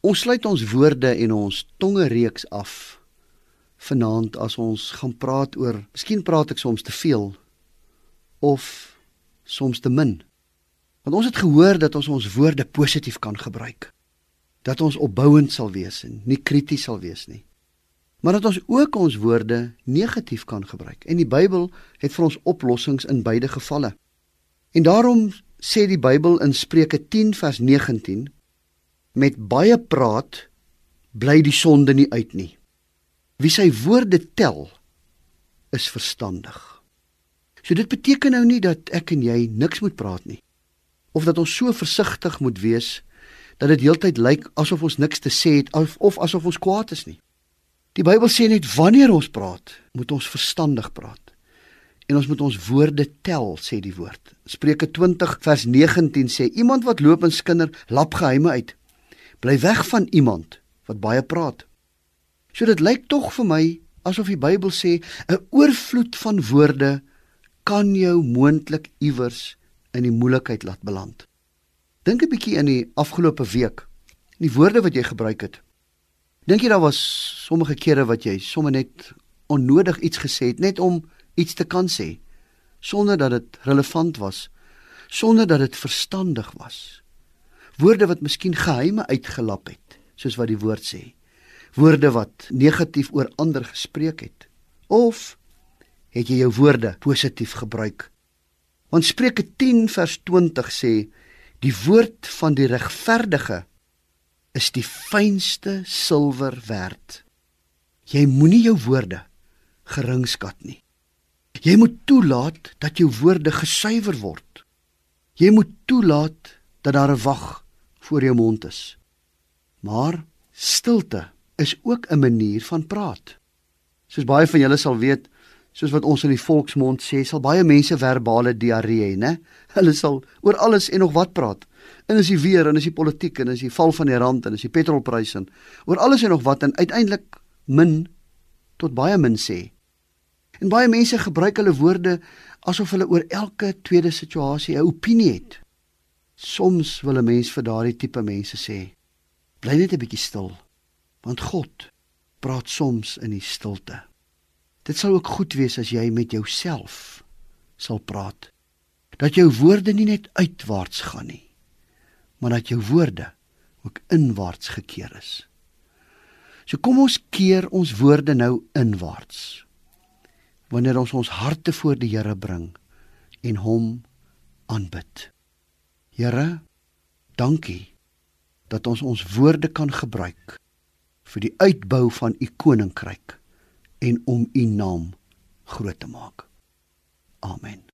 Ons sluit ons woorde en ons tonge reeks af vanaand as ons gaan praat oor, miskien praat ek soms te veel of soms te min. Want ons het gehoor dat ons ons woorde positief kan gebruik. Dat ons opbouend sal wees en nie krities sal wees nie. Maar dat ons ook ons woorde negatief kan gebruik. En die Bybel het vir ons oplossings in beide gevalle. En daarom sê die Bybel in Spreuke 10 vers 19 met baie praat bly die sonde nie uit nie. Wie sy woorde tel is verstandig. So dit beteken nou nie dat ek en jy niks moet praat nie of dat ons so versigtig moet wees dat dit heeltyd lyk asof ons niks te sê het of, of asof ons kwaad is nie. Die Bybel sê net wanneer ons praat, moet ons verstandig praat en ons moet ons woorde tel sê die woord. Spreuke 20 vers 19 sê iemand wat loop en skinder lap geheime uit. Bly weg van iemand wat baie praat. So dit lyk tog vir my asof die Bybel sê 'n oorvloed van woorde kan jou moontlik iewers in die moeilikheid laat beland. Dink 'n bietjie in die afgelope week. Die woorde wat jy gebruik het. Dink jy daar was sommige kere wat jy sommer net onnodig iets gesê het net om iets te kan sê sonder dat dit relevant was, sonder dat dit verstandig was. Woorde wat miskien geheime uitgelap het, soos wat die woord sê. Woorde wat negatief oor ander gespreek het. Of het jy jou woorde positief gebruik? Want Spreuke 10 vers 20 sê die woord van die regverdige is die fynste silwer werd. Jy moenie jou woorde geringskat nie. Jy moet toelaat dat jou woorde gesuiwer word. Jy moet toelaat dat daar 'n wag voor jou mond is. Maar stilte is ook 'n manier van praat. Soos baie van julle sal weet, soos wat ons in die volksmond sê, sal baie mense verbale diarree hê, né? Hulle sal oor alles en nog wat praat. En as jy weer en as jy politiek en as jy val van die rand en as jy petrolpryse en oor alles en nog wat en uiteindelik min tot baie min sê. En baie mense gebruik hulle woorde asof hulle oor elke tweede situasie 'n opinie het. Soms wil 'n mens vir daardie tipe mense sê: Bly net 'n bietjie stil, want God praat soms in die stilte. Dit sal ook goed wees as jy met jouself sal praat. Dat jou woorde nie net uitwaarts gaan nie, maar dat jou woorde ook inwaarts gekeer is. So kom ons keer ons woorde nou inwaarts wanneer ons ons harte voor die Here bring en hom aanbid. Here, dankie dat ons ons woorde kan gebruik vir die uitbou van u koninkryk en om u naam groot te maak. Amen.